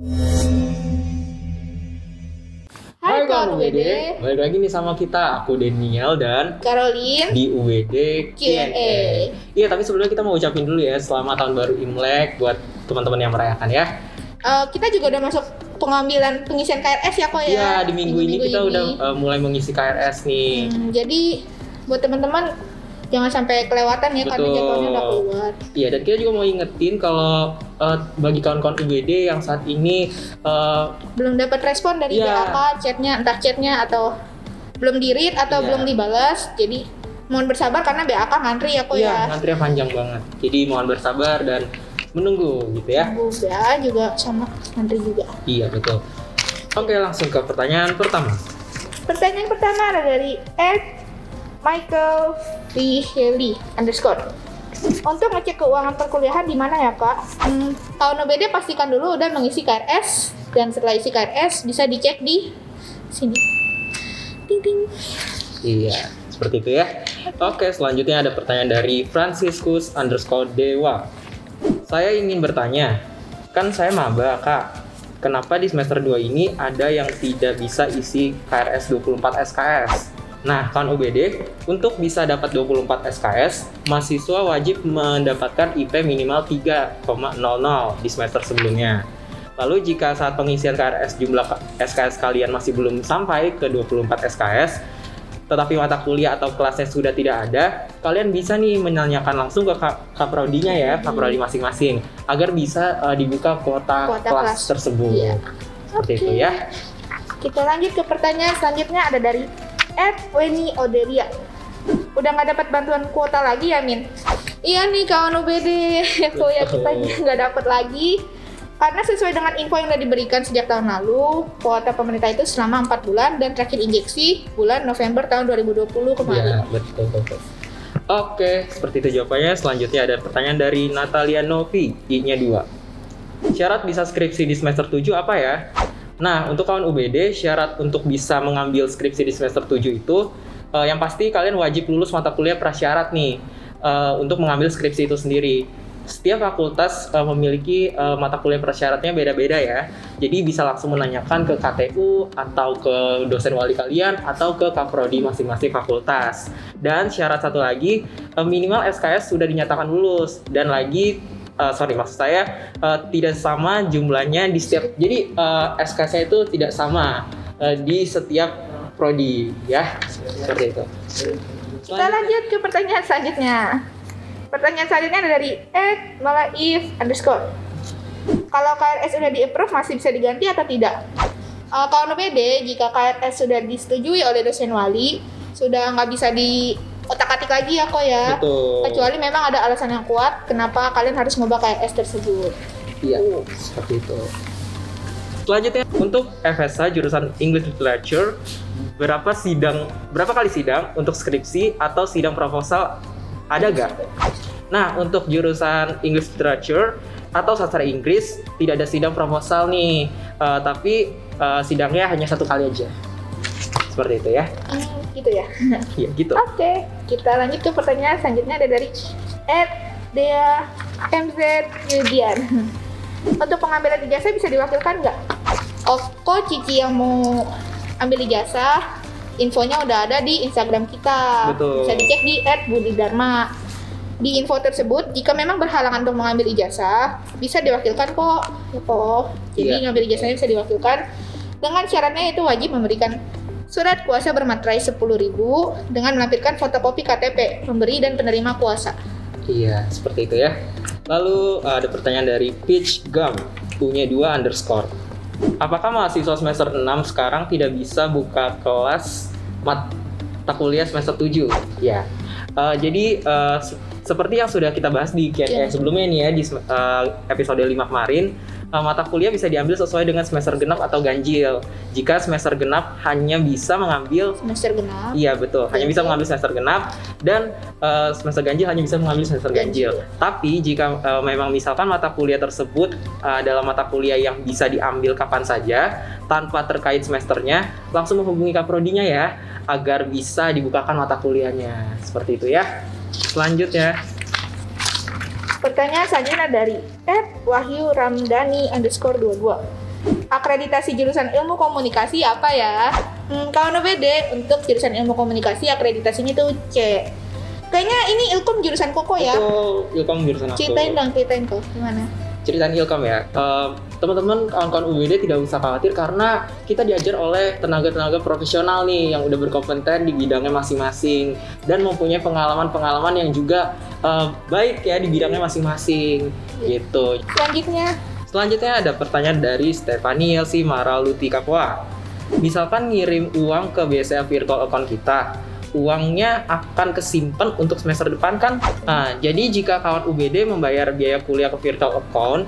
Hai kawan UBD, balik lagi nih sama kita, aku Daniel dan Caroline, di UBD Q&A. Iya, tapi sebelumnya kita mau ucapin dulu ya selamat tahun baru Imlek buat teman-teman yang merayakan ya. Eh, kita juga udah masuk pengambilan pengisian KRS ya kok ya? Iya, di minggu, ini kita udah uh, mulai mengisi KRS nih. Hmm, jadi buat teman-teman jangan sampai kelewatan ya karena Betul. jadwalnya udah keluar. Iya, dan kita juga mau ingetin kalau uh, bagi kawan-kawan UBD yang saat ini uh, Belum dapat respon dari. BAK, chatnya entah chatnya atau belum di read atau Iya. belum dibalas. Jadi mohon bersabar karena BAK ngantri ya kok iya, ya. antrian panjang banget. Jadi mohon bersabar dan menunggu gitu ya. Bu BA juga sama ngantri juga. Iya, betul. Oke, langsung ke pertanyaan pertama. Pertanyaan pertama ada dari Ed Michael Haley underscore. Untuk ngecek keuangan perkuliahan di mana ya kak? Hmm, tahun OBD pastikan dulu udah mengisi KRS dan setelah isi KRS bisa dicek di sini. Ting ting. Iya, seperti itu ya. Oke, selanjutnya ada pertanyaan dari Franciscus underscore Dewa. Saya ingin bertanya, kan saya maba kak, kenapa di semester 2 ini ada yang tidak bisa isi KRS 24 SKS? Nah, kan OBD, untuk bisa dapat 24 SKS, mahasiswa wajib mendapatkan IP minimal 3,00 di semester sebelumnya. Lalu jika saat pengisian KRS jumlah SKS kalian masih belum sampai ke 24 SKS, tetapi mata kuliah atau kelasnya sudah tidak ada, kalian bisa nih menanyakan langsung ke kaprodinya ya, kaprodi masing-masing, agar bisa eh, dibuka kuota, Kuota kelas, kelas. tersebut. Iya. Seperti itu Oke. ya. Kita lanjut ke pertanyaan selanjutnya ada dari Ed Weni Odelia. Udah nggak dapat bantuan kuota lagi ya Min? Iya nih kawan UBD, ya kita nggak dapat lagi. Karena sesuai dengan info yang udah diberikan sejak tahun lalu, kuota pemerintah itu selama 4 bulan dan terakhir injeksi bulan November tahun 2020 kemarin. Iya, betul, betul. Oke, seperti itu jawabannya. Selanjutnya ada pertanyaan dari Natalia Novi, I-nya 2. Syarat bisa skripsi di semester 7 apa ya? Nah, untuk kawan UBD, syarat untuk bisa mengambil skripsi di semester 7 itu eh, yang pasti kalian wajib lulus mata kuliah prasyarat nih eh, untuk mengambil skripsi itu sendiri. Setiap fakultas eh, memiliki eh, mata kuliah prasyaratnya beda-beda ya. Jadi bisa langsung menanyakan ke KTU atau ke dosen wali kalian atau ke kaprodi masing-masing fakultas. Dan syarat satu lagi eh, minimal SKS sudah dinyatakan lulus dan lagi eh, sorry maksud saya eh, tidak sama jumlahnya di setiap jadi eh, SKS itu tidak sama eh, di setiap prodi ya seperti itu. Kita lanjut ke pertanyaan selanjutnya. Pertanyaan selanjutnya ada dari Ed Malaif underscore. Kalau KRS sudah di-approve masih bisa diganti atau tidak? Uh, kalau OBD, jika KRS sudah disetujui oleh dosen wali, sudah nggak bisa di otak-atik lagi ya kok ya. Betul. Kecuali memang ada alasan yang kuat kenapa kalian harus mengubah KRS tersebut. Iya, seperti itu. Selanjutnya untuk FSA jurusan English Literature berapa sidang berapa kali sidang untuk skripsi atau sidang proposal ada gak? Nah untuk jurusan English Literature atau sastra Inggris tidak ada sidang proposal nih, Eh, tapi eh, sidangnya hanya satu kali aja. Seperti itu ya. Hmm, gitu ya. Iya gitu. Oke, kita lanjut ke pertanyaan selanjutnya ada dari Ed Dea MZ Yudian. Untuk pengambilan ijazah bisa diwakilkan nggak? Oh, kok Cici yang mau ambil ijazah, infonya udah ada di Instagram kita. Betul. Bisa dicek di @budidharma. Di info tersebut, jika memang berhalangan untuk mengambil ijazah, bisa diwakilkan kok. Ya kok. Jadi Iya. ngambil ijazahnya bisa diwakilkan. Dengan syaratnya itu wajib memberikan surat kuasa bermaterai 10.000 dengan melampirkan fotokopi KTP pemberi dan penerima kuasa. Iya, seperti itu ya. Lalu ada pertanyaan dari Peach Gum, punya 2 underscore. Apakah mahasiswa semester 6 sekarang tidak bisa buka kelas mata kuliah semester 7? Ya. Eh, jadi se- seperti yang sudah kita bahas di Q&A Iya. sebelumnya nih ya di eh, episode 5 kemarin, eh, mata kuliah bisa diambil sesuai dengan semester genap atau ganjil. Jika semester genap hanya bisa mengambil Semester genap. Iya betul, hanya bisa mengambil semester genap dan eh, semester ganjil hanya bisa mengambil semester ganjil. Tapi jika eh, memang misalkan mata kuliah tersebut eh, adalah mata kuliah yang bisa diambil kapan saja tanpa terkait semesternya, langsung menghubungi kaprodinya ya agar bisa dibukakan mata kuliahnya. Seperti itu ya. Selanjutnya, Pertanyaan selanjutnya dari Ed Wahyu Ramdhani underscore 22. Akreditasi jurusan ilmu komunikasi apa ya? Hmm, kawan UBD untuk jurusan ilmu komunikasi akreditasinya itu C. Kayaknya ini ilkom jurusan Koko ya? Itu Ilkom jurusan aku. Ceritain dong, ceritain kok gimana? Ceritain Ilkom ya. Eh, teman-teman kawan-kawan UBD tidak usah khawatir karena kita diajar oleh tenaga-tenaga profesional nih yang udah berkompeten di bidangnya masing-masing dan mempunyai pengalaman-pengalaman yang juga eh, baik ya di bidangnya masing-masing gitu. Selanjutnya, Selanjutnya ada pertanyaan dari Stefani Elsi Maraluti Kapwa. Misalkan ngirim uang ke BCA virtual account kita, uangnya akan kesimpan untuk semester depan kan? Nah, jadi jika kawan UBD membayar biaya kuliah ke virtual account,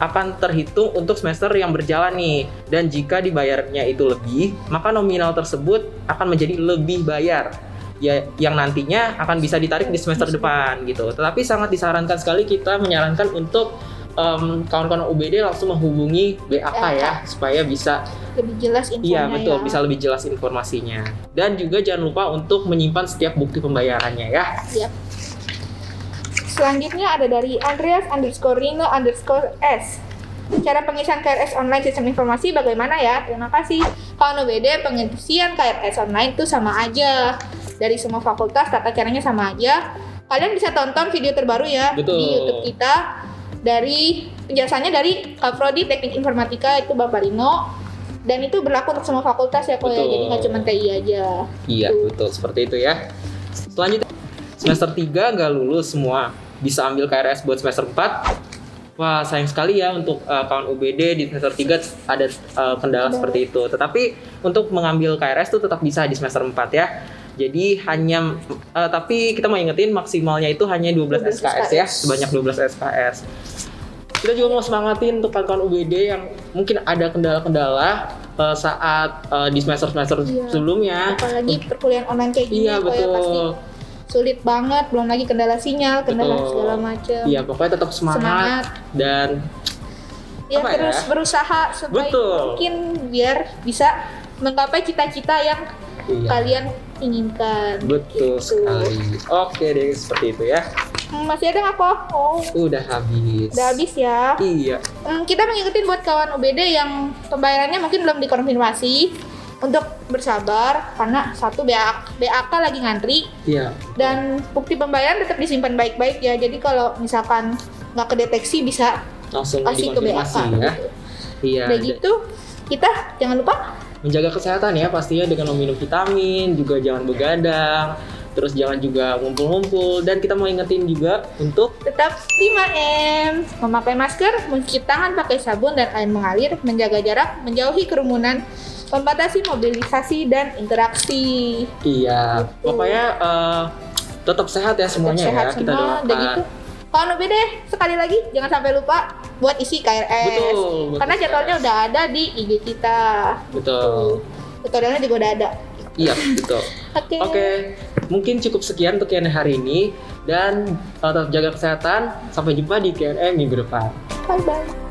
akan terhitung untuk semester yang berjalan nih. Dan jika dibayarnya itu lebih, maka nominal tersebut akan menjadi lebih bayar. Ya, yang nantinya akan bisa ditarik di semester depan gitu. Tetapi sangat disarankan sekali kita menyarankan untuk em, kawan-kawan UBD langsung menghubungi BAK ya supaya bisa lebih jelas infonya iya betul ya. bisa lebih jelas informasinya dan juga jangan lupa untuk menyimpan setiap bukti pembayarannya ya Siap. Selanjutnya ada dari Andreas underscore Rino underscore S. Cara pengisian KRS online sistem informasi bagaimana ya? Terima kasih. Kalau UBD pengisian KRS online itu sama aja. Dari semua fakultas tata caranya sama aja. Kalian bisa tonton video terbaru ya Betul. di YouTube kita dari penjelasannya dari Kak Prodi Teknik Informatika itu Bapak Rino dan itu berlaku untuk semua fakultas ya kok ya jadi nggak cuma TI aja iya betul seperti itu ya selanjutnya semester 3 nggak lulus semua bisa ambil KRS buat semester 4 Wah sayang sekali ya untuk uh, kawan UBD di semester 3 ada uh, kendala seperti itu. Tetapi untuk mengambil KRS itu tetap bisa di semester 4 ya. Jadi hanya uh, tapi kita mau ingetin maksimalnya itu hanya 12, 12 SKS ya, SKS. sebanyak 12 SKS. Kita juga mau semangatin untuk kawan-kawan UBD yang mungkin ada kendala-kendala uh, saat uh, di semester-semester Iya. sebelumnya. apalagi perkuliahan online kayak gini Iya kok ya pasti betul. Sulit banget belum lagi kendala sinyal kendala Betul. segala macam Iya pokoknya tetap semangat, Semangat. dan ya Apa terus ya? berusaha sebaik Betul. mungkin biar bisa menggapai cita-cita yang iya. kalian inginkan Betul Gitu. sekali. Oke deh seperti itu ya. Hmm, masih ada nggak kok oh Udah habis. udah habis ya Iya. Hmm, kita mengingetin buat kawan UBD yang pembayarannya mungkin belum dikonfirmasi untuk bersabar karena satu BAK, BAK lagi ngantri Iya. dan bukti pembayaran tetap disimpan baik-baik ya jadi kalau misalkan nggak kedeteksi bisa Langsung kasih ke BAK ya. gitu. Iya. udah gitu kita jangan lupa Menjaga kesehatan ya pastinya dengan meminum vitamin, juga jangan begadang, terus jangan juga ngumpul-ngumpul dan kita mau ingetin juga untuk tetap 5M memakai masker mencuci tangan pakai sabun dan air mengalir menjaga jarak menjauhi kerumunan membatasi mobilisasi dan interaksi iya, Betul. pokoknya eh, tetap sehat ya Tetap semuanya sehat ya kita semua doakan. udah gitu kalau lebih deh sekali lagi jangan sampai lupa buat isi KRS Betul, betul karena jadwalnya udah ada di IG kita Betul. tutorialnya juga udah ada Iya, betul. oke Oke, mungkin cukup sekian untuk Q&A hari ini dan eh, tetap jaga kesehatan. Sampai jumpa di Q&A minggu depan. bye bye